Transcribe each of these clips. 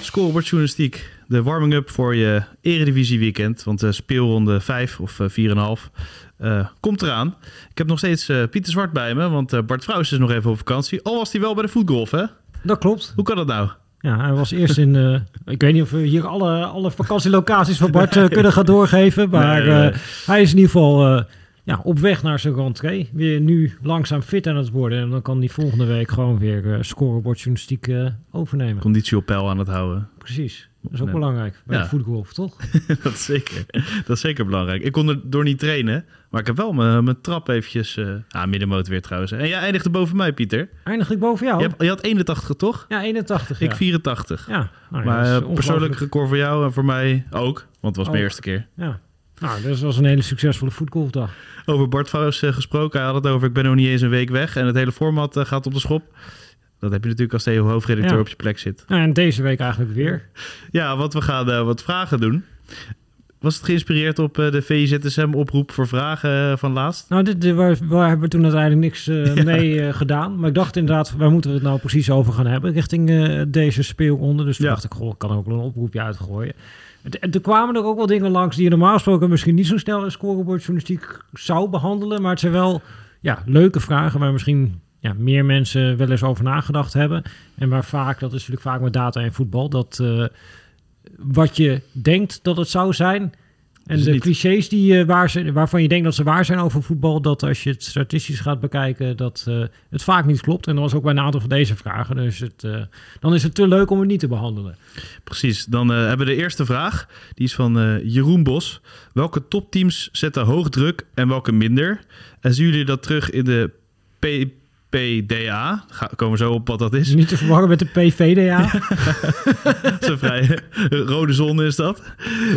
Scorebordjournalistiek, de warming-up voor je Eredivisie weekend. Want de speelronde 5 of 4,5 uh, komt eraan. Ik heb nog steeds uh, Pieter Zwart bij me, want uh, Bart Vrouws is nog even op vakantie. Al was hij wel bij de voetgolf, hè? Dat klopt. Hoe kan dat nou? Ja, hij was eerst in. Ik weet niet of we hier alle, alle vakantielocaties van Bart kunnen gaan doorgeven. Maar nee, nee. Hij is in ieder geval ja, op weg naar zijn rentree. Weer nu langzaam fit aan het worden. En dan kan hij volgende week gewoon weer uh, scorebordjournalistiek uh, overnemen. Conditie op peil aan het houden. Precies. Dat is ook nee. belangrijk bij ja. voetgolf, toch? dat, is zeker, dat is zeker belangrijk. Ik kon er door niet trainen, maar ik heb wel mijn, mijn trap eventjes... Uh, ah, middenmoot weer trouwens. En jij eindigde boven mij, Pieter. Eindig ik boven jou? Je, hebt, je had 81, toch? Ja, 81, Ik ja. 84. Ja. Nou, maar persoonlijk record voor jou en voor mij ook. Want het was mijn eerste keer. Ja. Nou, dus was een hele succesvolle voetgolfdag. Over Bart Vrouws uh, gesproken. Hij had het over, ik ben nog niet eens een week weg. En het hele format uh, gaat op de schop. Dat heb je natuurlijk als Theo hoofdredacteur ja. op je plek zit. Ja, en deze week eigenlijk weer. Ja, want we gaan uh, wat vragen doen. Was het geïnspireerd op de VIZSM-oproep voor vragen van laatst? Nou, dit, dit, waar, waar hebben we toen uiteindelijk niks ja. mee gedaan. Maar ik dacht inderdaad, waar moeten we het nou precies over gaan hebben? Richting deze speelronde. Dus toen ja. dacht ik, goh, ik kan ook wel een oproepje uitgooien. Toen kwamen er ook wel dingen langs die je normaal gesproken misschien niet zo snel in scorebordjournalistiek zou behandelen. Maar het zijn wel ja, leuke vragen waar misschien ja, meer mensen wel eens over nagedacht hebben. En waar vaak, dat is natuurlijk vaak met data en voetbal, dat uh, wat je denkt dat het zou zijn. En de niet. clichés die, uh, waar ze, waarvan je denkt dat ze waar zijn over voetbal, dat als je het statistisch gaat bekijken, dat uh, het vaak niet klopt. En dat was ook bij een aantal van deze vragen. Dus het, uh, dan is het te leuk om het niet te behandelen. Precies. Dan hebben we de eerste vraag. Die is van Jeroen Bos. Welke topteams zetten hoog druk en welke minder? En zien jullie dat terug in de P PDA. Ga, komen we zo op wat dat is. Niet te verwarren met de PVDA. Zo vrij rode zon is dat.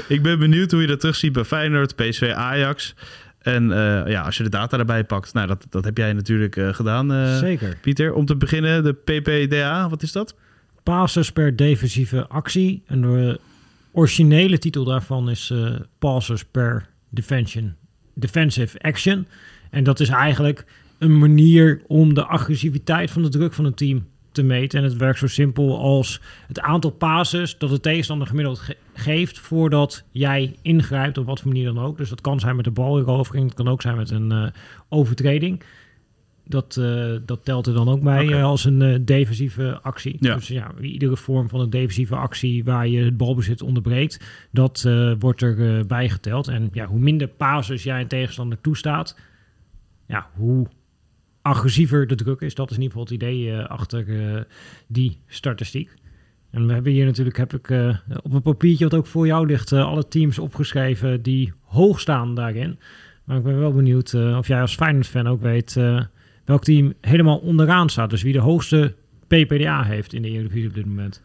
Ik ben benieuwd hoe je dat terugziet bij Feyenoord, PSV, Ajax. En uh, ja, als je de data erbij pakt, nou, dat, dat heb jij natuurlijk uh, gedaan, uh, Zeker. Pieter. Om te beginnen, de PPDA, wat is dat? Passes per defensieve actie. En de originele titel daarvan is Passes per defension, Defensive Action. En dat is eigenlijk een manier om de agressiviteit van de druk van een team te meten. En het werkt zo simpel als het aantal passes dat de tegenstander gemiddeld ge geeft voordat jij ingrijpt, op wat voor manier dan ook. Dus dat kan zijn met de balerovering, het kan ook zijn met een uh, overtreding. Dat, uh, dat telt er dan ook bij okay. uh, als een defensieve actie. Ja. Dus ja, iedere vorm van een defensieve actie waar je het balbezit onderbreekt, dat wordt er bijgeteld. En ja, hoe minder passes jij een tegenstander toestaat, ja, hoe agressiever de druk is. Dat is in ieder geval het idee uh, achter uh, die statistiek. En we hebben hier natuurlijk, heb ik uh, op een papiertje wat ook voor jou ligt, alle teams opgeschreven die hoog staan daarin. Maar ik ben wel benieuwd of jij als Feyenoord-fan ook weet welk team helemaal onderaan staat. Dus wie de hoogste PPDA heeft in de Eredivisie op dit moment.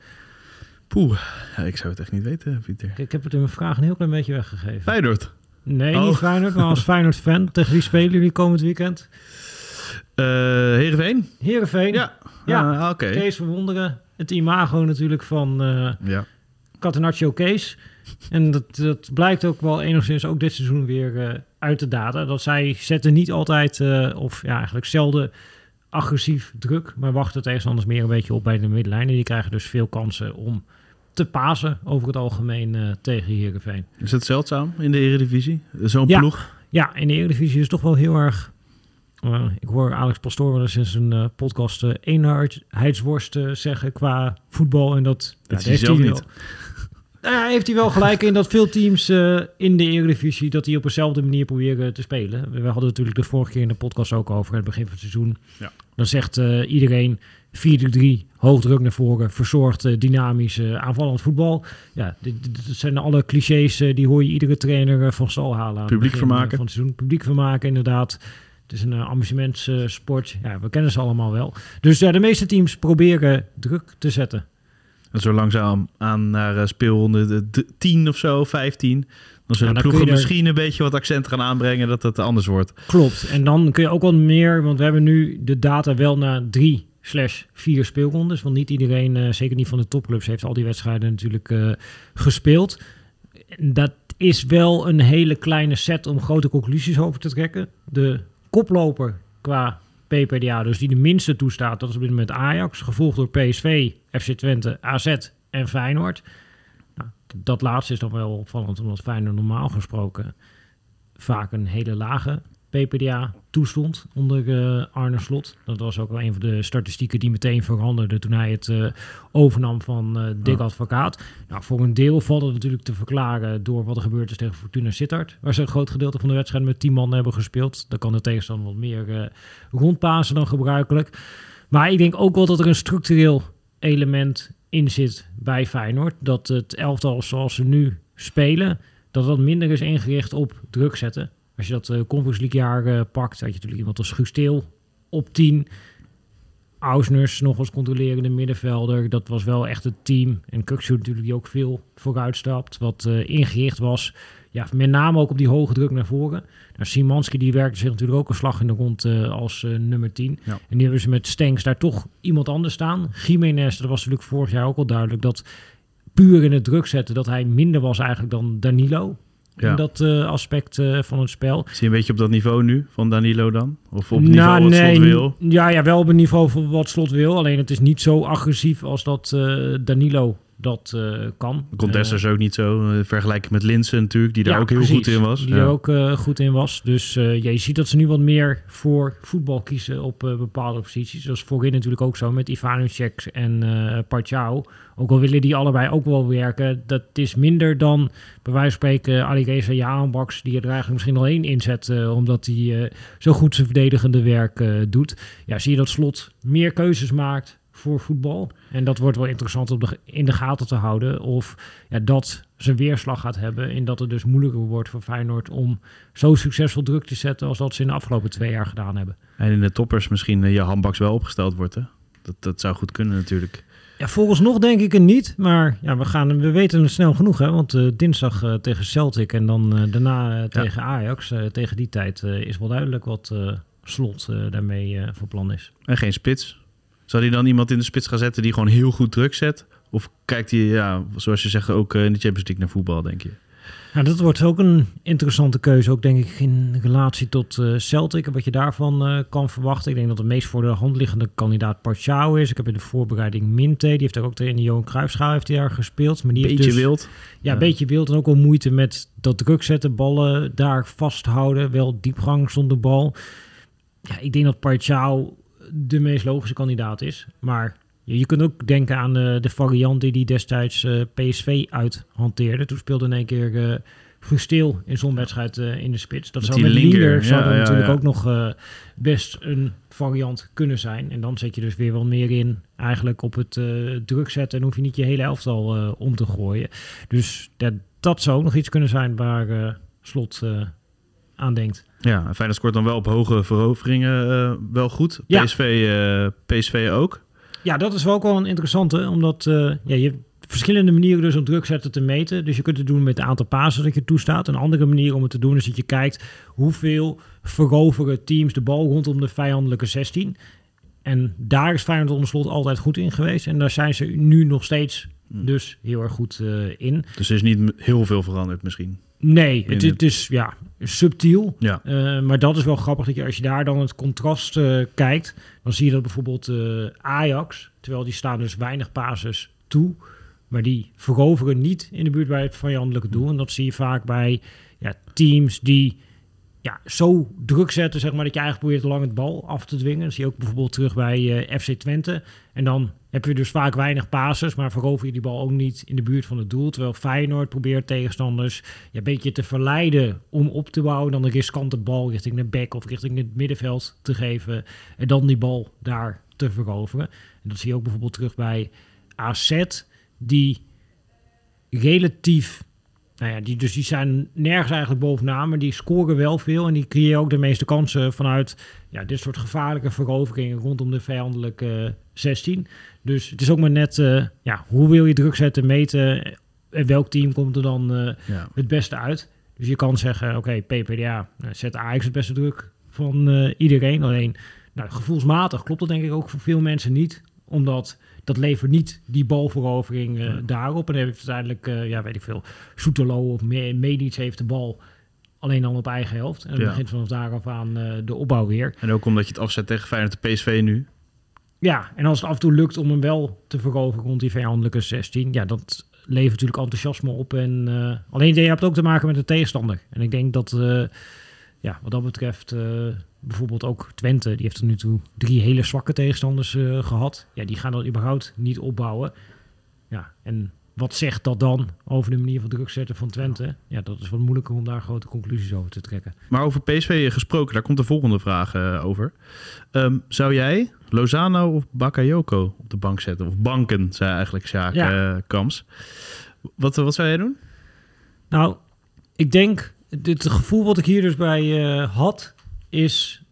Poeh, ja, ik zou het echt niet weten, Pieter. Ik heb het in mijn vraag een heel klein beetje weggegeven. Feyenoord? Nee, oh. niet Feyenoord, maar als Feyenoord-fan. Tegen wie spelen jullie komend weekend? Uh, Heerenveen? Heerenveen. Ja, ja. Ah, oké. Kees Verwonderen. Het imago natuurlijk van uh, ja. Catenaccio Kees. En dat, dat blijkt ook wel enigszins ook dit seizoen weer uh, uit de data. Dat zij zetten niet altijd, of ja, eigenlijk zelden agressief druk, maar wachten tegenstanders meer een beetje op bij de middenlijn. En die krijgen dus veel kansen om te pasen over het algemeen uh, tegen Heerenveen. Is het zeldzaam in de Eredivisie? Zo'n ja. ploeg? Ja, in de Eredivisie is het toch wel heel erg Uh, ik hoor Alex Pastoor wel eens in zijn uh, podcast uh, eenheidsworst zeggen qua voetbal. En dat, dat ja, heeft hij niet. Nou ja, heeft hij wel gelijk in dat veel teams in de Eredivisie... dat die op dezelfde manier proberen te spelen. We hadden natuurlijk de vorige keer in de podcast ook over... het begin van het seizoen. Ja. Dan zegt iedereen 4-3, hoog druk naar voren... verzorgd, dynamisch, aanvallend voetbal. Ja, dat zijn alle clichés... die hoor je iedere trainer van stal halen. Publiek vermaken. Van het seizoen. Publiek vermaken, inderdaad. Het is een amusementssport. Uh, ja, we kennen ze allemaal wel. Dus uh, de meeste teams proberen druk te zetten. En zo langzaam aan naar uh, speelronde de 10 of zo, 15. Dan zullen ja, ploegen misschien een beetje wat accent gaan aanbrengen dat het anders wordt. Klopt. En dan kun je ook wat meer, want we hebben nu de data wel naar drie slash vier speelrondes. Want niet iedereen, uh, zeker niet van de topclubs, heeft al die wedstrijden natuurlijk uh, gespeeld. Dat is wel een hele kleine set om grote conclusies over te trekken. De koploper qua PPDA, dus die de minste toestaat, dat is op dit moment Ajax, gevolgd door PSV, FC Twente, AZ en Feyenoord. Nou, dat laatste is dan wel opvallend, omdat Feyenoord normaal gesproken vaak een hele lage PPDA toestond onder uh, Arne Slot. Dat was ook wel een van de statistieken die meteen veranderde toen hij het uh, overnam van uh, Dick Advocaat. Nou, voor een deel valt het natuurlijk te verklaren door wat er gebeurd is tegen Fortuna Sittard. Waar ze een groot gedeelte van de wedstrijd met 10 man hebben gespeeld. Dan kan de tegenstander wat meer rondpasen dan gebruikelijk. Maar ik denk ook wel dat er een structureel element in zit bij Feyenoord. Dat het elftal zoals ze nu spelen, dat dat minder is ingericht op druk zetten. Als je dat uh, Conference League jaar uh, pakt, had je natuurlijk iemand als Gusteel op 10. Ausners nog als controlerende middenvelder. Dat was wel echt het team. En Kukshoe natuurlijk die ook veel vooruitstapt. Wat uh, ingericht was. Ja, met name ook op die hoge druk naar voren. Nou, Simanski die werkte zich natuurlijk ook een slag in de grond als nummer 10. Ja. En die hebben ze met Stenks daar toch iemand anders staan. Jiménez, dat was natuurlijk vorig jaar ook al duidelijk. Dat puur in het druk zetten dat hij minder was eigenlijk dan Danilo ja. in dat uh, aspect uh, van het spel. Zie je een beetje op dat niveau nu van Danilo dan? Of op het nou, niveau wat Slot wil? Ja, ja, wel op het niveau van wat Slot wil. Alleen het is niet zo agressief als dat uh, Danilo dat uh, kan. Contest is ook niet zo. Uh, vergelijken met Linsen natuurlijk, die daar ook heel goed in was. Die ja. er ook uh, goed in was. Dus ja, je ziet dat ze nu wat meer voor voetbal kiezen op bepaalde posities. Dat is voorin natuurlijk ook zo met Ivanucek en uh. Ook al willen die allebei ook wel werken. Dat is minder dan bij wijze van spreken Ali Reza Jaanbaks... die er eigenlijk misschien al één inzet... omdat hij zo goed zijn verdedigende werk doet. Ja, zie je dat Slot meer keuzes maakt voor voetbal. En dat wordt wel interessant om de, in de gaten te houden. Of ja, dat zijn weerslag gaat hebben. In dat het dus moeilijker wordt voor Feyenoord om zo succesvol druk te zetten. als dat ze in de afgelopen twee jaar gedaan hebben. En in de toppers misschien uh, je handbaks wel opgesteld wordt. Hè? Dat, dat zou goed kunnen natuurlijk. Ja, volgens nog denk ik het niet. Maar ja, we, gaan, we weten het snel genoeg. Hè? Want uh, dinsdag uh, tegen Celtic en dan daarna tegen Ajax. tegen die tijd is wel duidelijk wat slot daarmee voor plan is. En geen spits. Zou hij dan iemand in de spits gaan zetten die gewoon heel goed druk zet? Of kijkt hij, ja, zoals je zegt, ook eh, in de Champions League naar voetbal, denk je? Ja, dat wordt ook een interessante keuze, ook denk ik in relatie tot uh, Celtic en wat je daarvan uh, kan verwachten. Ik denk dat de meest voor de hand liggende kandidaat Parchau is. Ik heb in de voorbereiding Minte, die heeft ook in de Johan Cruijffschaal heeft hij daar gespeeld. Maar die beetje dus, wild. Ja, een beetje wild en ook wel moeite met dat druk zetten, ballen daar vasthouden, wel diepgang zonder bal. Ja, ik denk dat Parchau de meest logische kandidaat is. Maar je kunt ook denken aan de, de variant die die destijds uh, PSV uithanteerde. Toen speelde in één keer uh, Gusteel in zo'n wedstrijd in de spits. Dat met zou met linker, zou ja, natuurlijk ook nog best een variant kunnen zijn. En dan zet je dus weer wel meer in eigenlijk op het druk zetten. En hoef je niet je hele elftal om te gooien. Dus dat, dat zou ook nog iets kunnen zijn waar Slot aan denkt. Ja, Feyenoord scoort dan wel op hoge veroveringen uh, wel goed. PSV, eh, PSV ook. Ja, dat is wel ook wel een interessante, omdat uh, ja, je hebt verschillende manieren dus om druk zetten te meten. Dus je kunt het doen met het aantal pasen dat je toestaat. Een andere manier om het te doen is dat je kijkt hoeveel veroveren teams de bal rondom de vijandelijke 16. En daar is Feyenoord onder slot altijd goed in geweest. En daar zijn ze nu nog steeds hm. dus heel erg goed in. Dus er is niet heel veel veranderd misschien? Nee, het, het, is ja, subtiel. Ja. Uh, maar dat is wel grappig dat je als je daar dan het contrast uh, kijkt, dan zie je dat bijvoorbeeld uh, Ajax, terwijl die staan dus weinig pases toe, maar die veroveren niet in de buurt bij het vijandelijke doel. En dat zie je vaak bij ja, teams die ja, zo druk zetten, zeg maar, dat je eigenlijk probeert lang het bal af te dwingen. Zie je ook bijvoorbeeld terug bij uh, FC Twente. En dan heb je dus vaak weinig basis, maar verover je die bal ook niet in de buurt van het doel. Terwijl Feyenoord probeert tegenstanders ja, een beetje te verleiden om op te bouwen. Dan een riskante bal richting de back of richting het middenveld te geven. En dan die bal daar te veroveren. En dat zie je ook bijvoorbeeld terug bij AZ, die relatief nou ja, die, dus die zijn nergens eigenlijk bovenaan, maar die scoren wel veel. En die creëren ook de meeste kansen vanuit ja, dit soort gevaarlijke veroveringen rondom de vijandelijke 16. Dus het is ook maar net, uh, ja, hoe wil je druk zetten, meten en welk team komt er dan uh, ja. het beste uit. Dus je kan zeggen, oké, okay, PPDA nou, zet Ajax het beste druk van uh, iedereen. Alleen, nou, gevoelsmatig klopt dat denk ik ook voor veel mensen niet. Omdat dat levert niet die balverovering uh, daarop. En heeft uiteindelijk, uh, ja, weet ik veel, Soetelo of Medic heeft de bal alleen dan op eigen helft. En dan ja. begint vanaf daaraf aan uh, de opbouw weer. En ook omdat je het afzet tegen Feyenoord de PSV nu. Ja, en als het af en toe lukt om hem wel te veroveren rond die vijandelijke 16, ja, dat levert natuurlijk enthousiasme op. En alleen je hebt ook te maken met de tegenstander. En ik denk dat, ja, wat dat betreft bijvoorbeeld ook Twente, die heeft tot nu toe drie hele zwakke tegenstanders uh, gehad. Ja, die gaan dat überhaupt niet opbouwen. Ja, en wat zegt dat dan over de manier van druk zetten van Twente? Ja, dat is wat moeilijker om daar grote conclusies over te trekken. Maar over PSV gesproken, daar komt de volgende vraag uh, over. Um, zou jij Lozano of Bakayoko op de bank zetten? Of banken, zei eigenlijk Sjaak ja. Kams. Wat, wat zou jij doen? Nou, ik denk, het gevoel wat ik hier dus bij uh, had, is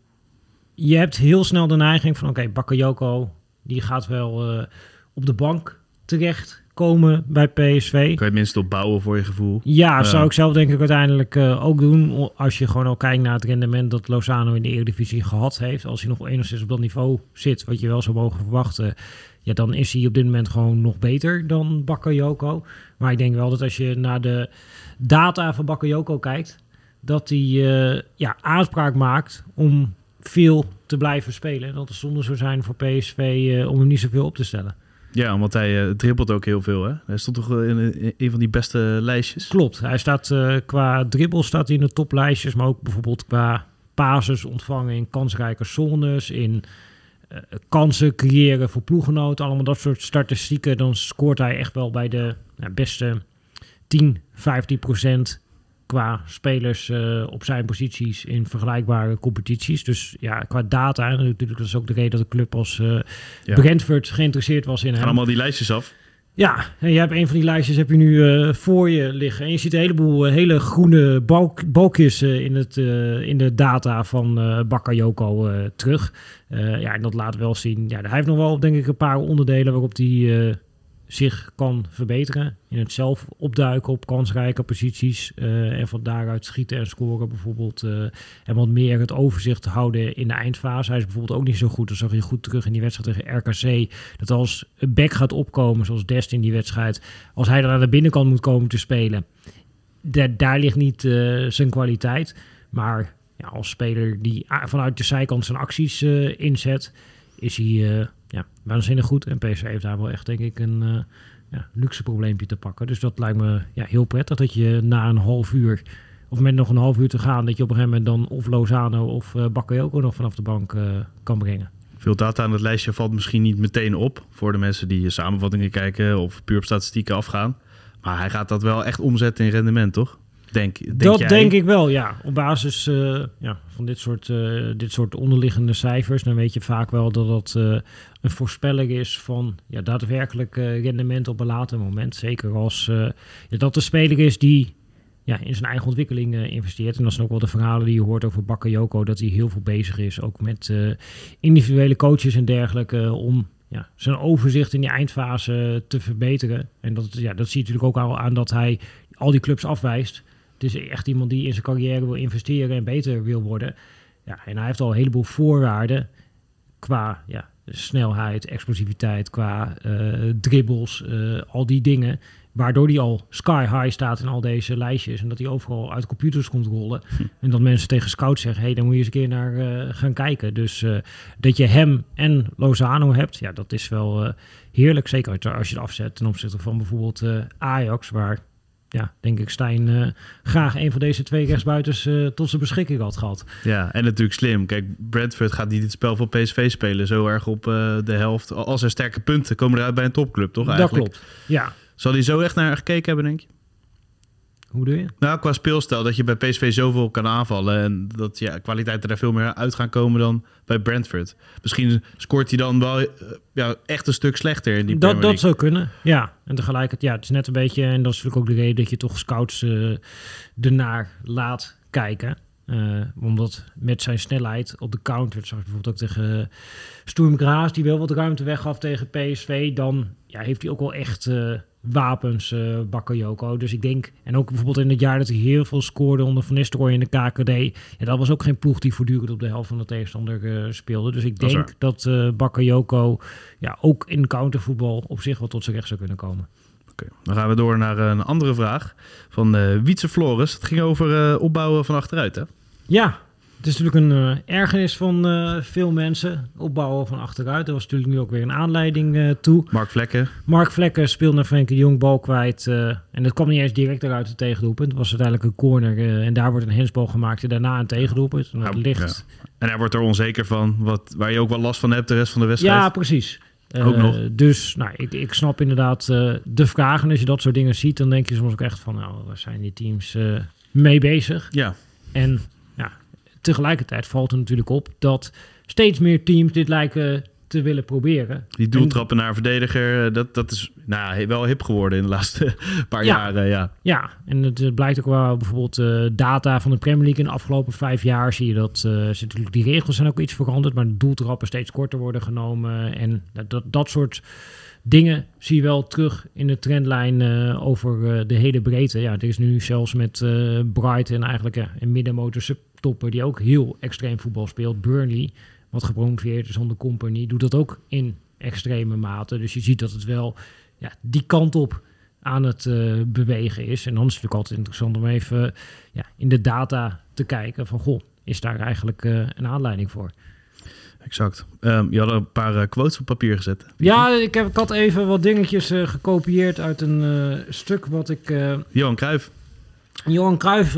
je hebt heel snel de neiging van oké, okay, Bakayoko die gaat wel uh, op de bank terecht komen bij PSV. Kan je het minstens opbouwen voor je gevoel? Ja, zou ik zelf denk ik uiteindelijk uh, ook doen. Als je gewoon al kijkt naar het rendement dat Lozano in de Eredivisie gehad heeft. Als hij nog enigszins op dat niveau zit, wat je wel zou mogen verwachten. Ja, dan is hij op dit moment gewoon nog beter dan Bakayoko. Maar ik denk wel dat als je naar de data van Bakayoko kijkt dat hij uh, ja, aanspraak maakt om veel te blijven spelen. En dat het zonde zou zijn voor PSV uh, om hem niet zoveel op te stellen. Ja, want hij uh, dribbelt ook heel veel. Hè? Hij stond toch in, in een van die beste lijstjes? Klopt. Hij staat qua dribbel staat hij in de toplijstjes, maar ook bijvoorbeeld qua basis ontvangen in kansrijke zones, in kansen creëren voor ploeggenoten, allemaal dat soort statistieken. Dan scoort hij echt wel bij de beste 10, 15 procent qua spelers uh, op zijn posities in vergelijkbare competities. Dus ja, qua data, en natuurlijk dat is ook de reden dat de club als uh, ja. Brentford geïnteresseerd was in Gaan hem. allemaal die lijstjes af. Ja, en je hebt een van die lijstjes heb je nu uh, voor je liggen. En je ziet een heleboel hele groene balk, balkjes in, het, in de data van Bakayoko terug. ja, en dat laat wel zien. Ja, hij heeft nog wel, denk ik, een paar onderdelen waarop hij zich kan verbeteren. In het zelf opduiken op kansrijke posities. Uh, en van daaruit schieten en scoren bijvoorbeeld. Uh, en wat meer het overzicht houden in de eindfase. Hij is bijvoorbeeld ook niet zo goed. Dat zag je goed terug in die wedstrijd tegen RKC. Dat als een back gaat opkomen, zoals Dest in die wedstrijd. Als hij er aan de binnenkant moet komen te spelen. Daar, daar ligt niet uh, zijn kwaliteit. Maar ja, als speler die vanuit de zijkant zijn acties inzet. Is hij ja, waanzinnig goed. En PSV heeft daar wel echt, denk ik, een uh, ja, luxe probleempje te pakken. Dus dat lijkt me ja, heel prettig dat je na een half uur, of met nog een half uur te gaan, dat je op een gegeven moment dan of Lozano of uh, Bakayoko nog vanaf de bank uh, kan brengen. Veel data aan het lijstje valt misschien niet meteen op voor de mensen die samenvattingen kijken of puur op statistieken afgaan. Maar hij gaat dat wel echt omzetten in rendement, toch? Denk, denk dat jij? denk ik wel, ja. Op basis uh, ja, van dit soort, uh, dit soort onderliggende cijfers, dan weet je vaak wel dat dat uh, een voorspelling is van ja, daadwerkelijk rendement op een later moment. Zeker als ja, dat de speler is die ja, in zijn eigen ontwikkeling investeert. En dat zijn ook wel de verhalen die je hoort over Bakayoko, dat hij heel veel bezig is, ook met individuele coaches en dergelijke, om ja, zijn overzicht in die eindfase te verbeteren. En dat, ja, dat zie je natuurlijk ook al aan dat hij al die clubs afwijst. Het is echt iemand die in zijn carrière wil investeren en beter wil worden. Ja, en hij heeft al een heleboel voorwaarden qua ja, snelheid, explosiviteit, qua uh, dribbles, uh, al die dingen. Waardoor hij al sky high staat in al deze lijstjes. En dat hij overal uit computers komt rollen. Hm. En dat mensen tegen scouts zeggen: hé, hey, dan moet je eens een keer naar uh, gaan kijken. Dus dat je hem en Lozano hebt, ja, dat is wel heerlijk. Zeker als je het afzet ten opzichte van bijvoorbeeld Ajax, waar ja, denk ik Stijn uh, graag een van deze twee rechtsbuiters uh, tot zijn beschikking had gehad. Ja, en natuurlijk slim. Kijk, Brentford gaat niet het spel van PSV spelen zo erg op uh, de helft. Als er sterke punten komen eruit bij een topclub, toch eigenlijk? Dat klopt, ja. Zal hij zo echt naar gekeken hebben, denk je? Hoe doe je? Nou, qua speelstijl dat je bij PSV zoveel kan aanvallen en dat ja, kwaliteiten er veel meer uit gaan komen dan bij Brentford. Misschien scoort hij dan wel eh, ja, echt een stuk slechter in die Dat, dat zou kunnen, ja. En tegelijkertijd, ja, het is net een beetje, en dat is natuurlijk ook de reden dat je toch scouts uh, ernaar laat kijken. Uh, omdat met zijn snelheid op de counter, je bijvoorbeeld ook tegen uh, Sturm Graz, die wel wat ruimte weggaf tegen PSV, dan ja, heeft hij ook wel echt uh, wapens, uh, Bakayoko. Dus ik denk, en ook bijvoorbeeld in het jaar dat hij heel veel scoorde onder Van Nistelrooy in de KKD, ja, dat was ook geen ploeg die voortdurend op de helft van de tegenstander speelde. Dus ik denk dat uh, Bakayoko ja, ook in countervoetbal op zich wel tot zijn recht zou kunnen komen. Okay. Dan gaan we door naar een andere vraag van Wietse Flores. Het ging over opbouwen van achteruit, hè? Ja, het is natuurlijk een uh, ergernis van veel mensen. Opbouwen van achteruit. Er was natuurlijk nu ook weer een aanleiding toe. Mark Vlekken. Mark Vlekken speelde naar Frenkie de Jong bal kwijt. en dat kwam niet eens direct eruit het tegendoelpunt. Het was uiteindelijk een corner. en daar wordt een hensbal gemaakt. En daarna een tegendoelpunt. En, dat ja, ligt... Ja. en hij wordt er onzeker van. Wat, waar je ook wel last van hebt de rest van de wedstrijd. Ja, precies. Ook nog. Dus nou, ik, ik snap inderdaad de vraag. En als je dat soort dingen ziet, dan denk je soms ook echt van... nou, waar zijn die teams mee bezig? Ja. En tegelijkertijd valt er natuurlijk op dat steeds meer teams dit lijken te willen proberen. Die doeltrappen naar verdediger, dat, dat is nou, wel hip geworden in de laatste paar Ja. jaren. Ja. Ja, en het eh, blijkt ook wel bijvoorbeeld eh, data van de Premier League in de afgelopen vijf jaar. Zie je dat eh, natuurlijk die regels zijn ook iets veranderd, maar de doeltrappen steeds korter worden genomen. En dat, dat, dat soort dingen zie je wel terug in de trendlijn eh, over eh, de hele breedte. Ja, er is nu zelfs met eh Brighton eigenlijk een middenmotor subtopper die ook heel extreem voetbal speelt. Burnley, wat gepromoveerd is onder Company, doet dat ook in extreme mate. Dus je ziet dat het wel ja, die kant op aan het uh, bewegen is. En dan is het natuurlijk altijd interessant om even uh, ja, in de data te kijken van goh, is daar eigenlijk uh, een aanleiding voor? Exact. Um, je had een paar uh, quotes op papier gezet. Ja, ik, heb, ik had even wat dingetjes gekopieerd uit een stuk wat ik... Johan Cruijff. Johan Cruijff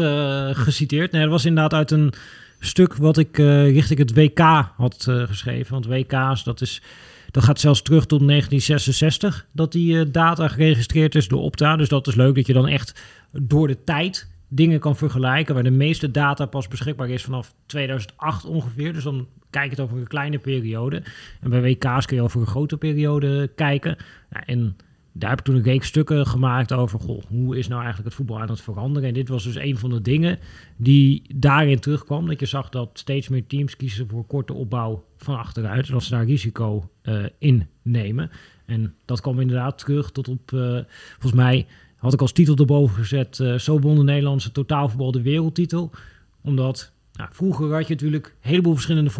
geciteerd. Nee, dat was inderdaad uit een stuk wat ik richting het WK had geschreven. Want WK's, dat is... Dat gaat zelfs terug tot 1966, dat die data geregistreerd is door Opta. Dus dat is leuk dat je dan echt door de tijd dingen kan vergelijken. Waar de meeste data pas beschikbaar is vanaf 2008 ongeveer. Dus dan kijk je het over een kleine periode. En bij WK's kun je over een grote periode kijken. En daar heb ik toen een reeks stukken gemaakt over... Goh, hoe is nou eigenlijk het voetbal aan het veranderen? En dit was dus een van de dingen die daarin terugkwam. Dat je zag dat steeds meer teams kiezen voor korte opbouw van achteruit. En dat ze daar risico uh, in nemen. En dat kwam inderdaad terug tot op... Uh, volgens mij had ik als titel erboven gezet... Uh, zo won de Nederlandse totaalvoetbal de wereldtitel. Omdat nou, vroeger had je natuurlijk een heleboel verschillende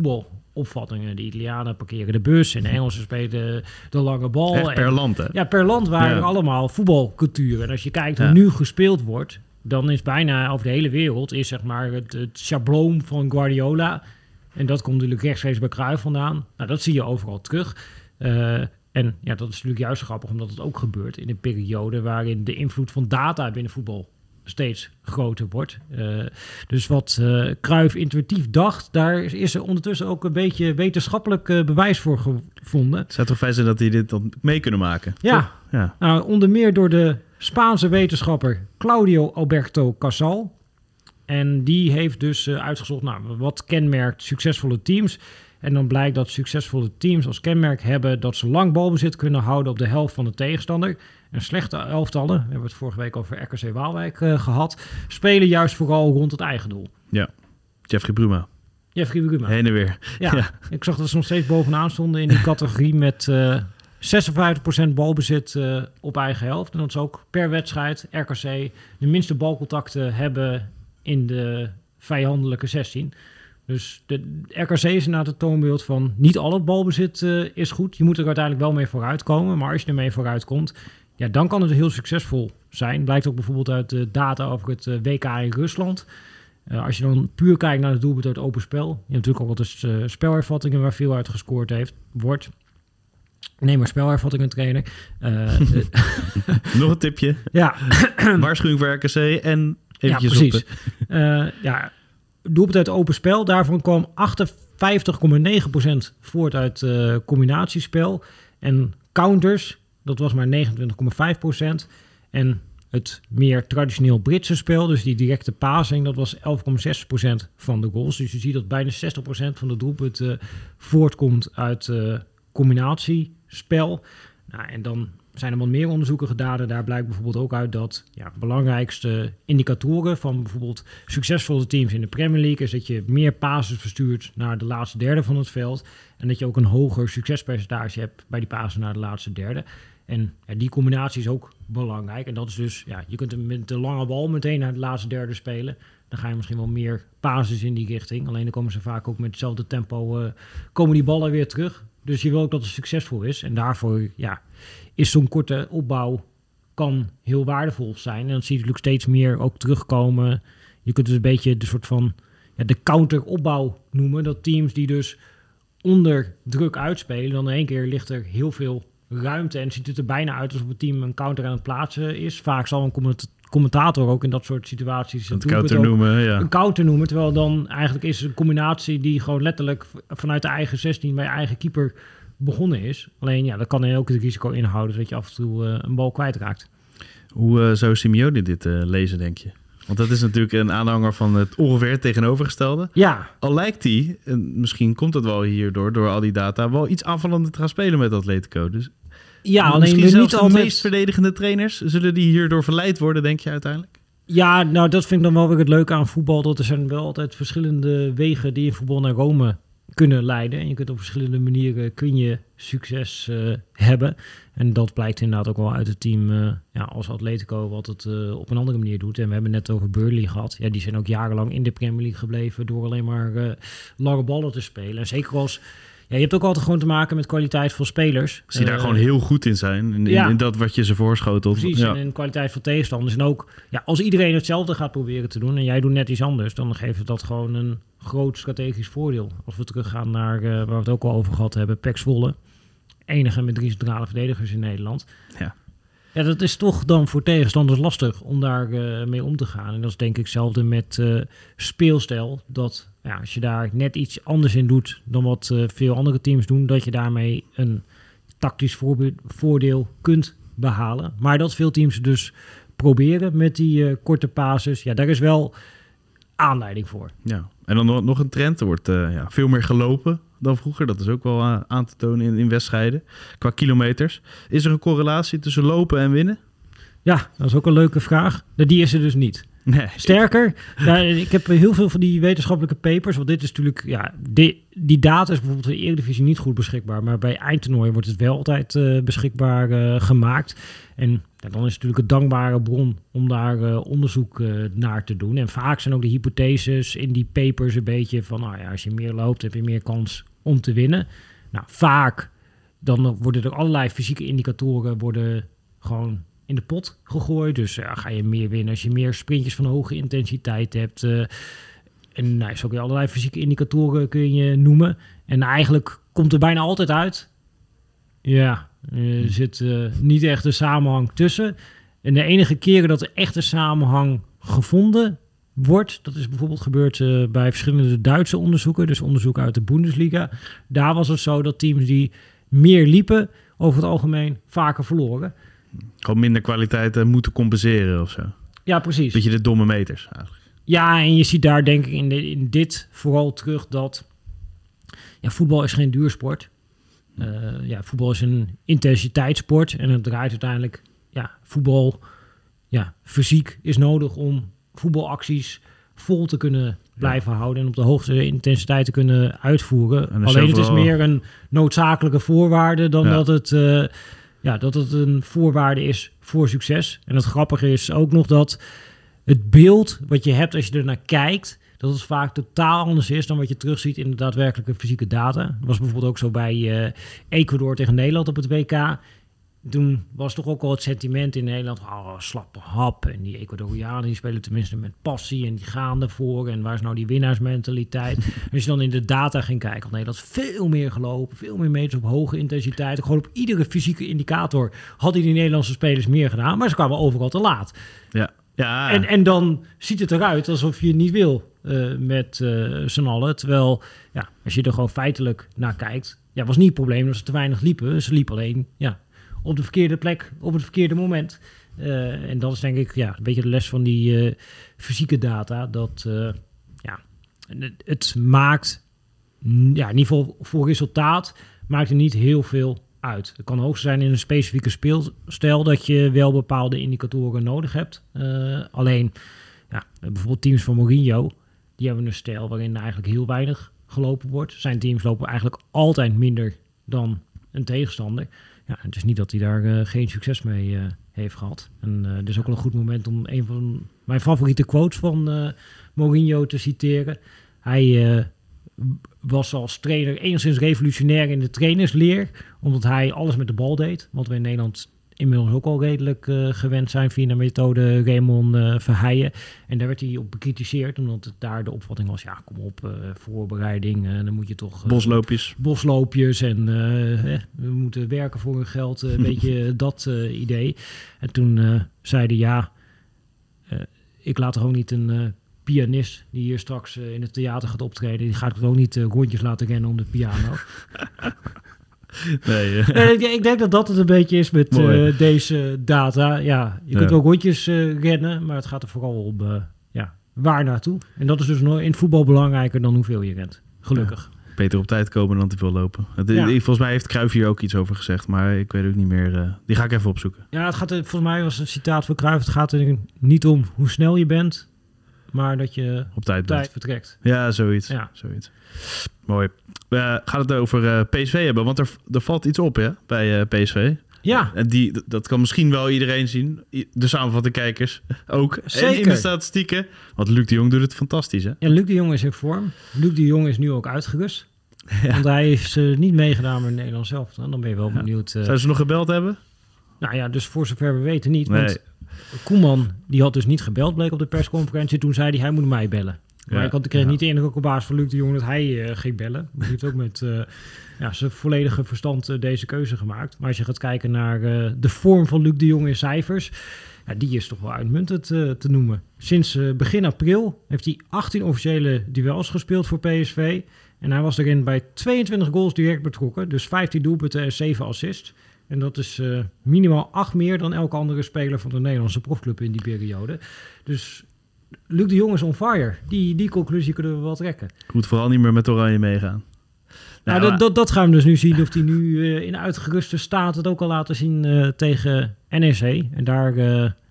voetbalopvattingen. De Italianen parkeren de bus en de Engelsen spelen de lange bal. Echt per en, land, hè? Ja, per land waren er allemaal voetbalculturen. En als je kijkt hoe nu gespeeld wordt... dan is bijna over de hele wereld... is zeg maar het, het schabloon van Guardiola... en dat komt natuurlijk rechtstreeks bij Cruijff vandaan. Nou, dat zie je overal terug. Uh, en ja, dat is natuurlijk juist grappig... omdat het ook gebeurt in een periode... waarin de invloed van data binnen voetbal steeds groter wordt. Uh, dus wat uh, Cruijff intuïtief dacht, daar is er ondertussen ook een beetje wetenschappelijk uh, bewijs voor gevonden. Het zou toch fijn zijn dat hij dit dan mee kunnen maken? Ja, ja. Nou, onder meer door de Spaanse wetenschapper Claudio Alberto Casal. En die heeft dus uitgezocht, nou, wat kenmerkt succesvolle teams. En dan blijkt dat succesvolle teams als kenmerk hebben dat ze lang balbezit kunnen houden op de helft van de tegenstander. En slechte elftallen, we hebben het vorige week over RKC Waalwijk uh, gehad, spelen juist vooral rond het eigen doel. Ja, Jeffrey Bruma. Jeffrey Bruma. Heen en weer. Ja, ja, ik zag dat ze nog steeds bovenaan stonden in die categorie met uh, 56% balbezit uh, op eigen helft. En dat is ook per wedstrijd RKC de minste balcontacten hebben in de vijandelijke 16. Dus de RKC is inderdaad het toonbeeld van niet al het balbezit uh, is goed. Je moet er uiteindelijk wel mee vooruitkomen. Maar als je ermee vooruit komt, ja, dan kan het heel succesvol zijn. Blijkt ook bijvoorbeeld uit de data over het uh, WK in Rusland. Uh, als je dan puur kijkt naar het doelpunt uit open spel. Je hebt natuurlijk ook altijd uh, spelervattingen waar veel uit gescoord heeft, wordt. Neem maar spelervattingen trainer. Nog een tipje. Ja. Waarschuwing voor RKC en ja, precies. ja, doelpunt uit open spel. Daarvan kwam 58,9% voort uit combinatiespel. En counters, dat was maar 29,5%. En het meer traditioneel Britse spel. Dus die directe passing, dat was 11,6% van de goals. Dus je ziet dat bijna 60% van de doelpunten voortkomt uit uh, combinatiespel. Nou, en dan zijn er wat meer onderzoeken gedaan. Daar blijkt bijvoorbeeld ook uit dat ja, belangrijkste indicatoren van bijvoorbeeld succesvolle teams in de Premier League is dat je meer passes verstuurt naar de laatste derde van het veld. En dat je ook een hoger succespercentage hebt bij die passes naar de laatste derde. En die combinatie is ook belangrijk. En dat is dus, ja, je kunt hem met de lange bal meteen naar de laatste derde spelen. Dan ga je misschien wel meer basis in die richting. Alleen dan komen ze vaak ook met hetzelfde tempo, uh, komen die ballen weer terug. Dus je wil ook dat het succesvol is. En daarvoor ja, is zo'n korte opbouw kan heel waardevol zijn. En dan zie je natuurlijk steeds meer ook terugkomen. Je kunt dus een beetje de soort van ja, de counteropbouw noemen. Dat teams die dus onder druk uitspelen, dan in één keer ligt er heel veel ruimte en ziet het er bijna uit alsof het team een counter aan het plaatsen is. Vaak zal een commentator ook in dat soort situaties een counter noemen, ja. een counter noemen. Terwijl dan eigenlijk is een combinatie die gewoon letterlijk vanuit de eigen 16 bij eigen keeper begonnen is. Alleen ja, dat kan ook het risico inhouden dat je af en toe uh, een bal kwijtraakt. Hoe uh, zou Simeone dit uh, lezen, denk je? Want dat is natuurlijk een aanhanger van het ongeveer tegenovergestelde. Ja. Al lijkt hij, en misschien komt het wel hierdoor, door al die data, wel iets aanvallender te gaan spelen met Atletico. Dus ja, alleen dus niet de meest verdedigende trainers, zullen die hierdoor verleid worden, denk je uiteindelijk? Ja, nou dat vind ik dan wel weer het leuke aan voetbal. Dat er zijn wel altijd verschillende wegen die in voetbal naar Rome kunnen leiden. En je kunt op verschillende manieren kun je succes uh, hebben. En dat blijkt inderdaad ook wel uit het team uh, ja, als Atletico wat het uh, op een andere manier doet. En we hebben net over Burnley gehad. Ja, die zijn ook jarenlang in de Premier League gebleven door alleen maar lange ballen te spelen. En zeker als ja, je hebt ook altijd gewoon te maken met kwaliteit van spelers. Als die daar gewoon heel goed in zijn. In, in, dat wat je ze voorschotelt. Precies, ja. en in kwaliteit van tegenstanders. En ook, ja, als iedereen hetzelfde gaat proberen te doen... en jij doet net iets anders... dan geeft dat gewoon een groot strategisch voordeel. Als we teruggaan naar, uh, waar we het ook al over gehad hebben... Pek Zwolle. Enige met drie centrale verdedigers in Nederland. Ja. Ja, dat is toch dan voor tegenstanders lastig om daar uh, mee om te gaan. En dat is denk ik hetzelfde met uh, speelstijl. Dat ja, als je daar net iets anders in doet dan wat uh, veel andere teams doen, dat je daarmee een tactisch voordeel kunt behalen. Maar dat veel teams dus proberen met die korte pases, ja, daar is wel aanleiding voor. Ja, en dan nog een trend. Er wordt ja, veel meer gelopen dan vroeger. Dat is ook wel eh, aan te tonen in, in wedstrijden. Qua kilometers. Is er een correlatie tussen lopen en winnen? Ja, dat is ook een leuke vraag. Die is er dus niet. Nee. Sterker, nou, ik heb heel veel van die wetenschappelijke papers. Want dit is natuurlijk, ja, die, data is bijvoorbeeld in de Eredivisie niet goed beschikbaar. Maar bij eindtoernooien wordt het wel altijd uh, beschikbaar uh, gemaakt. En dan is het natuurlijk een dankbare bron om daar uh, onderzoek naar te doen. En vaak zijn ook de hypotheses in die papers een beetje van, nou ja, als je meer loopt, heb je meer kans om te winnen. Nou, vaak dan worden er allerlei fysieke indicatoren worden gewoon in de pot gegooid. Dus ja, ga je meer winnen als je meer sprintjes van hoge intensiteit hebt. Uh, en nou, zo kun je allerlei fysieke indicatoren kun je noemen. En eigenlijk komt er bijna altijd uit. Ja, er zit uh, niet echt een samenhang tussen. En de enige keren dat er echt een samenhang gevonden wordt. Dat is bijvoorbeeld gebeurd uh, bij verschillende Duitse onderzoeken, dus onderzoek uit de Bundesliga. Daar was het zo dat teams die meer liepen, over het algemeen vaker verloren. Gewoon minder kwaliteit uh, moeten compenseren of zo. Ja, precies. Beetje de domme meters eigenlijk. Ja, en je ziet daar denk ik in, de, in dit vooral terug dat ja, voetbal is geen duursport. Uh, ja, voetbal is een intensiteitssport en het draait uiteindelijk, ja, voetbal, ja, fysiek is nodig om voetbalacties vol te kunnen blijven houden en op de hoogste intensiteit te kunnen uitvoeren. Alleen het is meer een noodzakelijke voorwaarde dan dat, het, uh, ja, dat het een voorwaarde is voor succes. En het grappige is ook nog dat het beeld wat je hebt als je er naar kijkt, dat het vaak totaal anders is dan wat je terugziet in de daadwerkelijke fysieke data. Dat was bijvoorbeeld ook zo bij uh, Ecuador tegen Nederland op het WK toen was toch ook al het sentiment in Nederland, oh, slappe hap. En die Ecuadorianen die spelen tenminste met passie en die gaan ervoor. En waar is nou die winnaarsmentaliteit? Als je dan in de data ging kijken, oh, Nederland veel meer gelopen, veel meer meters op hoge intensiteit. Gewoon op iedere fysieke indicator hadden die Nederlandse spelers meer gedaan, maar ze kwamen overal te laat. Ja. Ja. En, en dan ziet het eruit alsof je het niet wil uh, met uh, z'n allen. Terwijl, ja, als je er gewoon feitelijk naar kijkt, ja, was niet het probleem dat ze te weinig liepen. Ze liepen alleen, ja, op de verkeerde plek, op het verkeerde moment. en dat is denk ik ja, een beetje de les van die fysieke data. Dat ja, het maakt, ja, in ieder voor resultaat, maakt er niet heel veel uit. Het kan hoogst zijn in een specifieke speelstijl dat je wel bepaalde indicatoren nodig hebt. alleen, ja, bijvoorbeeld teams van Mourinho, die hebben een stijl waarin eigenlijk heel weinig gelopen wordt. Zijn teams lopen eigenlijk altijd minder dan een tegenstander. Ja, het is niet dat hij daar uh, geen succes mee uh, heeft gehad. En uh, is ook wel een goed moment om een van mijn favoriete quotes van Mourinho te citeren. Hij was als trainer enigszins revolutionair in de trainersleer, omdat hij alles met de bal deed. Wat we in Nederland inmiddels ook al redelijk uh, gewend zijn via de methode Raymond uh, Verheijen. En daar werd hij op bekritiseerd, omdat het daar de opvatting was, ja, kom op, uh, voorbereiding, dan moet je toch... bosloopjes. Bosloopjes en we moeten werken voor hun geld, een beetje dat idee. En toen zeiden ja, ik laat er gewoon niet een pianist die hier straks in het theater gaat optreden, die gaat ook niet rondjes laten rennen om de piano. Nee, ik, ik, denk dat dat het een beetje is met uh, deze data. Ja, je kunt ja. ook rondjes uh, rennen, maar het gaat er vooral om uh, ja, waar naartoe. En dat is dus in voetbal belangrijker dan hoeveel je rent. Gelukkig. Ja. Beter op tijd komen dan te veel lopen. Het. Volgens mij heeft Cruijff hier ook iets over gezegd, maar ik weet ook niet meer. die ga ik even opzoeken. Ja, het gaat er, volgens mij was een citaat van Cruijff. Het gaat er niet om hoe snel je bent, maar dat je op tijd, op tijd vertrekt. Ja, zoiets. Ja. zoiets. Mooi. We gaan het over uh, PSV hebben, want er, er valt iets op hè, bij uh, PSV. Ja. En die, dat kan misschien wel iedereen zien. De samenvatte kijkers ook. Zeker. En in de statistieken. Want Luc de Jong doet het fantastisch, hè? Ja, Luc de Jong is in vorm. Luc de Jong is nu ook uitgerust. Ja. Want hij heeft uh, niet meegedaan met Nederland zelf. Dan ben je wel benieuwd. Uh... Zouden ze nog gebeld hebben? Nou ja, dus voor zover we weten niet. Nee. Want Koeman, die had dus niet gebeld, bleek op de persconferentie. Toen zei hij, hij moet mij bellen. Maar ik, had, ik kreeg niet de indruk op basis van Luc de Jong dat hij uh, ging bellen. Hij heeft ook met uh, ja, zijn volledige verstand uh, deze keuze gemaakt. Maar als je gaat kijken naar de vorm van Luc de Jong in cijfers... Ja, die is toch wel uitmuntend te noemen. Sinds begin april heeft hij 18 officiële duels gespeeld voor PSV. En hij was erin bij 22 goals direct betrokken. Dus 15 doelpunten en 7 assists. En dat is minimaal 8 meer dan elke andere speler van de Nederlandse profclub in die periode. Dus Luc de Jong is on fire. Die, die conclusie kunnen we wel trekken. Ik moet vooral niet meer met Oranje meegaan. Nou, nou dat, dat, dat, gaan we dus nu zien of hij nu uh, in uitgeruste staat het ook al laten zien uh, tegen NEC. En daar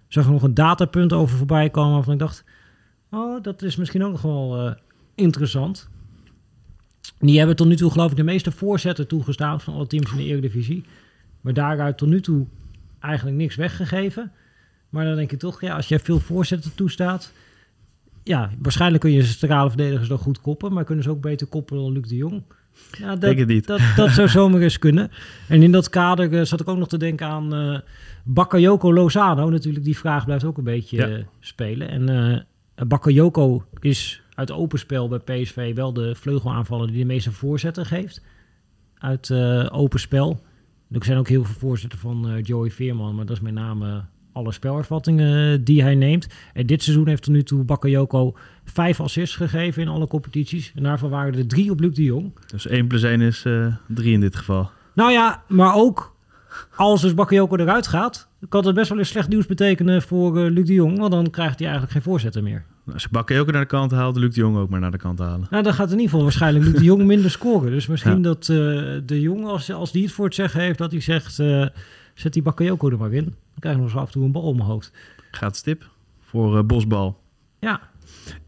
zag ik nog een datapunt over voorbij komen waarvan ik dacht, oh, dat is misschien ook nog wel interessant. Die hebben tot nu toe geloof ik de meeste voorzetten toegestaan van alle teams in de Eredivisie. Maar daaruit tot nu toe eigenlijk niks weggegeven. Maar dan denk je toch, ja, als je veel voorzetten toestaat, ja, waarschijnlijk kun je centrale verdedigers dan goed koppen, maar kunnen ze ook beter koppen dan Luc de Jong. Ja, dat, denk het niet. Dat, dat zou zomaar eens kunnen. En in dat kader uh, zat ik ook nog te denken aan uh, Bakayoko Lozano. Natuurlijk, die vraag blijft ook een beetje ja. uh, spelen. En Bakayoko is uit openspel bij PSV wel de vleugelaanvaller die de meeste voorzetten geeft. Uit open spel. Er zijn ook heel veel voorzetten van Joey Veerman, maar dat is met name alle spelervattingen die hij neemt. En dit seizoen heeft tot nu toe Bakayoko vijf assists gegeven in alle competities. En daarvan waren er drie op Luc de Jong. Dus 1 plus 1 is uh, 3 in dit geval. Nou ja, maar ook als dus Bakayoko eruit gaat, kan het best wel eens slecht nieuws betekenen voor uh, Luc de Jong. Want dan krijgt hij eigenlijk geen voorzetten meer. Als je Bakayoko naar de kant haalt, Luc de Jong ook maar naar de kant halen. Nou, dan gaat in ieder geval waarschijnlijk Luc de Jong minder scoren. Dus misschien ja. dat uh, de Jong, als, als die het voor het zeggen heeft, dat hij zegt... Uh, zet die Bakayoko er maar in. Dan krijg je nog eens af en toe een bal om mijn hoofd. Gaat stip voor uh, Bosbal. Ja,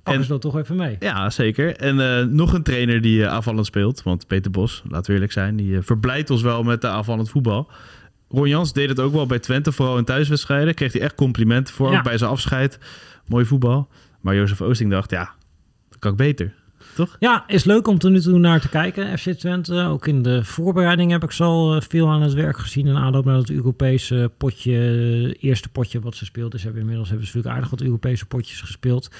en dat toch even mee. Ja, zeker. En uh, nog een trainer die uh, aanvallend speelt. Want Peter Bos, laten we eerlijk zijn, die verblijdt ons wel met de aanvallend voetbal. Ron Jans deed het ook wel bij Twente, vooral in thuiswedstrijden. Kreeg hij echt complimenten voor, ja. ook bij zijn afscheid. Mooi voetbal. Maar Jozef Oosting dacht, ja, dat kan ik beter toch? Ja, is leuk om tot nu toe naar te kijken, FC Twente. Ook in de voorbereiding heb ik zo al veel aan het werk gezien. In aanloop naar het Europese potje, eerste potje wat ze speelt. Dus hebben inmiddels hebben ze natuurlijk aardig wat Europese potjes gespeeld.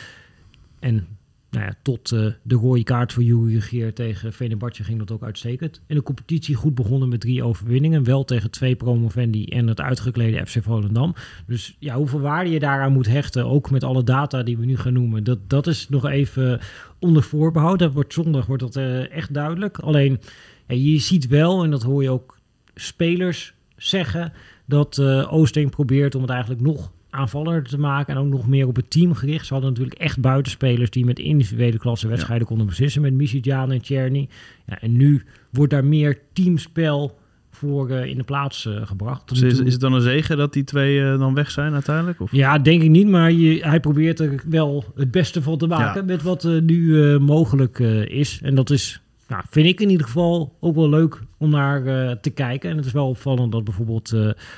En nou ja, tot uh, de rode kaart voor Jury Geer tegen Venebartje ging dat ook uitstekend. In de competitie goed begonnen met drie overwinningen. Wel tegen twee promovendi en het uitgeklede FC Volendam. Dus ja, hoeveel waarde je daaraan moet hechten, ook met alle data die we nu gaan noemen, dat, dat is nog even onder voorbehoud. Dat wordt zondag wordt dat uh, echt duidelijk. Alleen, je ziet wel, en dat hoor je ook spelers zeggen, dat uh, Oosting probeert om het eigenlijk nog aanvaller te maken en ook nog meer op het team gericht. Ze hadden natuurlijk echt buitenspelers die met individuele klasse wedstrijden konden beslissen met Misitjaan en Czerny. Ja, en nu wordt daar meer teamspel voor uh, in de plaats uh, gebracht. Dus is, is, het dan een zegen dat die twee uh, dan weg zijn uiteindelijk? Of? Ja, denk ik niet, maar je, hij probeert er wel het beste van te maken ja. met wat nu mogelijk is. En dat is, nou, vind ik in ieder geval ook wel leuk om naar te kijken. En het is wel opvallend dat bijvoorbeeld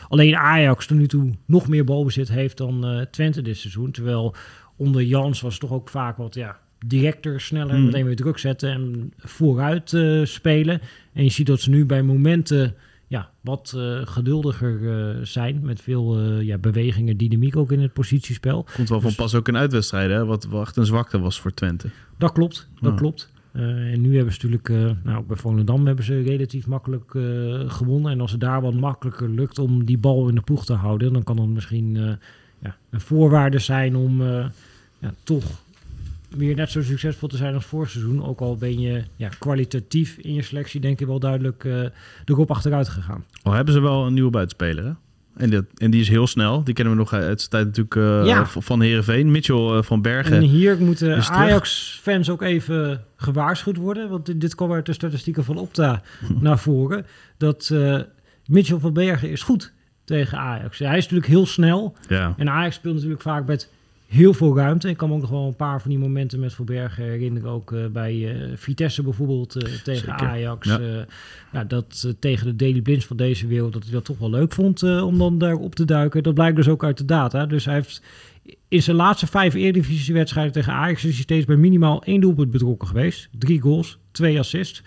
alleen Ajax tot nu toe nog meer balbezit heeft dan Twente dit seizoen. Terwijl onder Jans was het toch ook vaak wat ja, directer, sneller, Hmm. meteen weer druk zetten en vooruit spelen. En je ziet dat ze nu bij momenten ja, wat uh, geduldiger uh, zijn. Met veel uh, ja, bewegingen, dynamiek ook in het positiespel. Komt wel van pas ook in uitwedstrijden, hè? Wat, wat echt een zwakte was voor Twente. Dat klopt, dat klopt. En nu hebben ze natuurlijk, nou, bij Volendam hebben ze relatief makkelijk gewonnen. En als het daar wat makkelijker lukt om die bal in de ploeg te houden, dan kan dat misschien ja, een voorwaarde zijn om ja, toch weer net zo succesvol te zijn als vorig seizoen. Ook al ben je ja, kwalitatief in je selectie, denk ik wel duidelijk uh, erop achteruit gegaan. Al hebben ze wel een nieuwe buitenspeler? En, dat, en die is heel snel. Die kennen we nog uit zijn tijd natuurlijk uh, ja. van Herenveen. Mitchell uh, van Bergen. En hier moeten Ajax-fans ook even gewaarschuwd worden. Want dit kwam uit de statistieken van Opta naar voren. Dat uh, Mitchell van Bergen is goed tegen Ajax. Hij is natuurlijk heel snel. Ja. En Ajax speelt natuurlijk vaak met heel veel ruimte. Ik kan me ook nog wel een paar van die momenten met Verbergen herinneren. Ook uh, bij uh, Vitesse bijvoorbeeld uh, tegen Zeker. Ajax. Ja. ja, dat tegen de Daily Blinds van deze wereld, dat hij dat toch wel leuk vond om dan daarop te duiken. Dat blijkt dus ook uit de data. Dus hij heeft in zijn laatste vijf Eredivisie-wedstrijden tegen Ajax is hij steeds bij minimaal één doelpunt betrokken geweest. Drie goals, twee assists.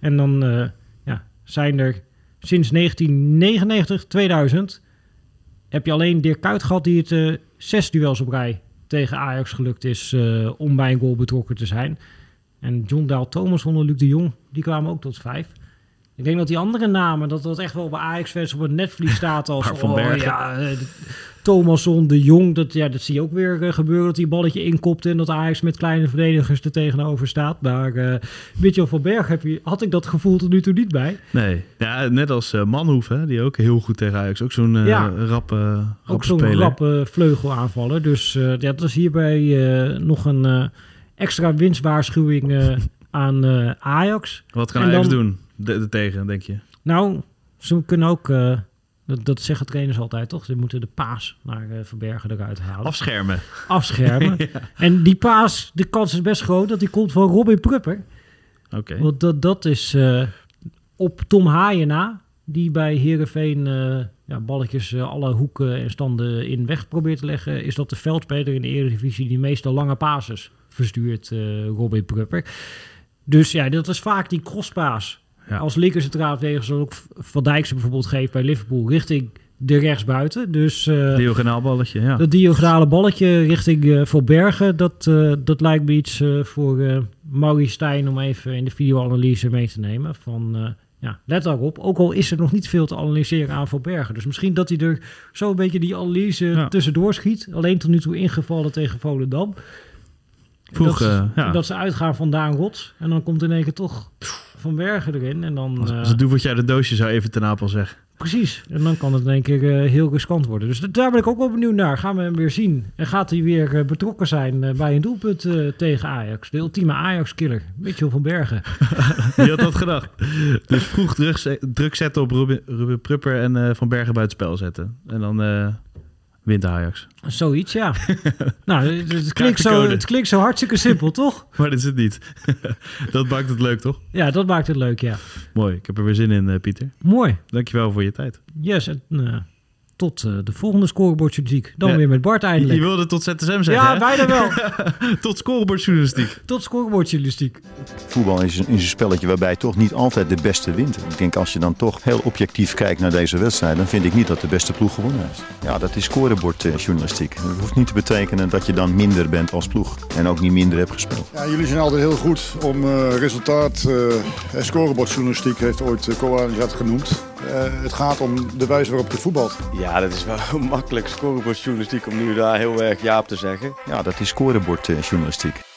En dan ja, zijn er sinds 1999, 2000 heb je alleen Dirk Kuyt gehad die het uh, zes duels op rij tegen Ajax gelukt is uh, om bij een goal betrokken te zijn. En John Daal Thomas onder Luc de Jong, die kwamen ook tot vijf. Ik denk dat die andere namen, dat dat echt wel bij Ajax-fans op het netvlies staat als... van oh, Bergen. ja, uh, Thomasson, de Jong, dat, ja, dat zie je ook weer uh, gebeuren. Dat die balletje inkopt en dat Ajax met kleine verdedigers er tegenover staat. Maar uh, Mitchell van Berg heb je, had ik dat gevoel tot nu toe niet bij. Nee, ja, net als uh, Manhoef, hè, die ook heel goed tegen Ajax. Ook zo'n ja, rappe, rappe Ook zo'n rappe vleugelaanvaller. Dus ja, dat is hierbij nog een extra winstwaarschuwing aan Ajax. Wat kan En Ajax dan- doen de, de tegen, denk je? Nou, ze kunnen ook... eh, dat, dat zeggen trainers altijd, toch? Ze moeten de paas naar eh, Verbergen eruit halen. Afschermen. afschermen. En die paas, de kans is best groot dat die komt van Robin Prupper. Oké. Want dat, dat is eh, op Tom Haaien na, die bij Herenveen ja, balletjes eh, alle hoeken en standen in weg probeert te leggen. Is dat de veldspeler in de Eredivisie die meestal lange pases verstuurt, eh, Robin Prupper. Dus ja, dat is vaak die crosspaas. Ja. Als linker centraal verdediger, zoals ook Van Dijk ze bijvoorbeeld geeft bij Liverpool, richting de rechtsbuiten. Dus eh, Diagonaal balletje, ja. dat diagonale balletje richting uh, Verbergen, dat, uh, dat lijkt me iets uh, voor uh, Maurice Stijn om even in de videoanalyse mee te nemen. Van, uh, ja, let daarop, ook al is er nog niet veel te analyseren aan Verbergen. Dus misschien dat hij er zo een beetje die analyse Ja. tussendoor schiet. Alleen tot nu toe ingevallen tegen Volendam. Vroeg, dat, eh, ja. dat ze uitgaan van Daan Rots. En dan komt in één keer toch Van Bergen erin. En dan, Als, eh, als het doe wat jij de doosje zou even ten Apel zeggen. Precies. En dan kan het in één keer eh, heel riskant worden. Dus daar ben ik ook wel benieuwd naar. Gaan we hem weer zien? En gaat hij weer eh, betrokken zijn eh, bij een doelpunt eh, tegen Ajax? De ultieme Ajax-killer. Mitchell van Bergen. Wie had dat gedacht? Dus vroeg druk, druk zetten op Ruben, Ruben Prupper en eh, Van Bergen buitenspel zetten. En dan eh, wint Ajax. Zoiets, ja. nou, het, het klinkt zo, het klinkt zo hartstikke simpel, toch? Maar dat is het niet. dat maakt het leuk, toch? Ja, dat maakt het leuk, ja. Mooi. Ik heb er weer zin in, eh, Pieter. Mooi. Dankjewel voor je tijd. Yes, en, eh, tot eh, de volgende scorebordjournalistiek. Dan Ja, weer met Bart eindelijk. je wilde tot ZSM zeggen, ja, hè? bijna wel. Tot scorebordjournalistiek. tot scorebordjournalistiek. Voetbal is een, is een spelletje waarbij toch niet altijd de beste wint. Ik denk als je dan toch heel objectief kijkt naar deze wedstrijd, dan vind ik niet dat de beste ploeg gewonnen heeft. Ja, dat is scorebordjournalistiek. Dat hoeft niet te betekenen dat je dan minder bent als ploeg en ook niet minder hebt gespeeld. Ja, jullie zijn altijd heel goed om eh, resultaat eh, en scorebordjournalistiek heeft ooit uh, genoemd. Eh, het gaat om de wijze waarop je voetbalt. Ja, dat is wel makkelijk scorebordjournalistiek om nu daar heel erg ja op te zeggen. Ja, dat is scorebordjournalistiek.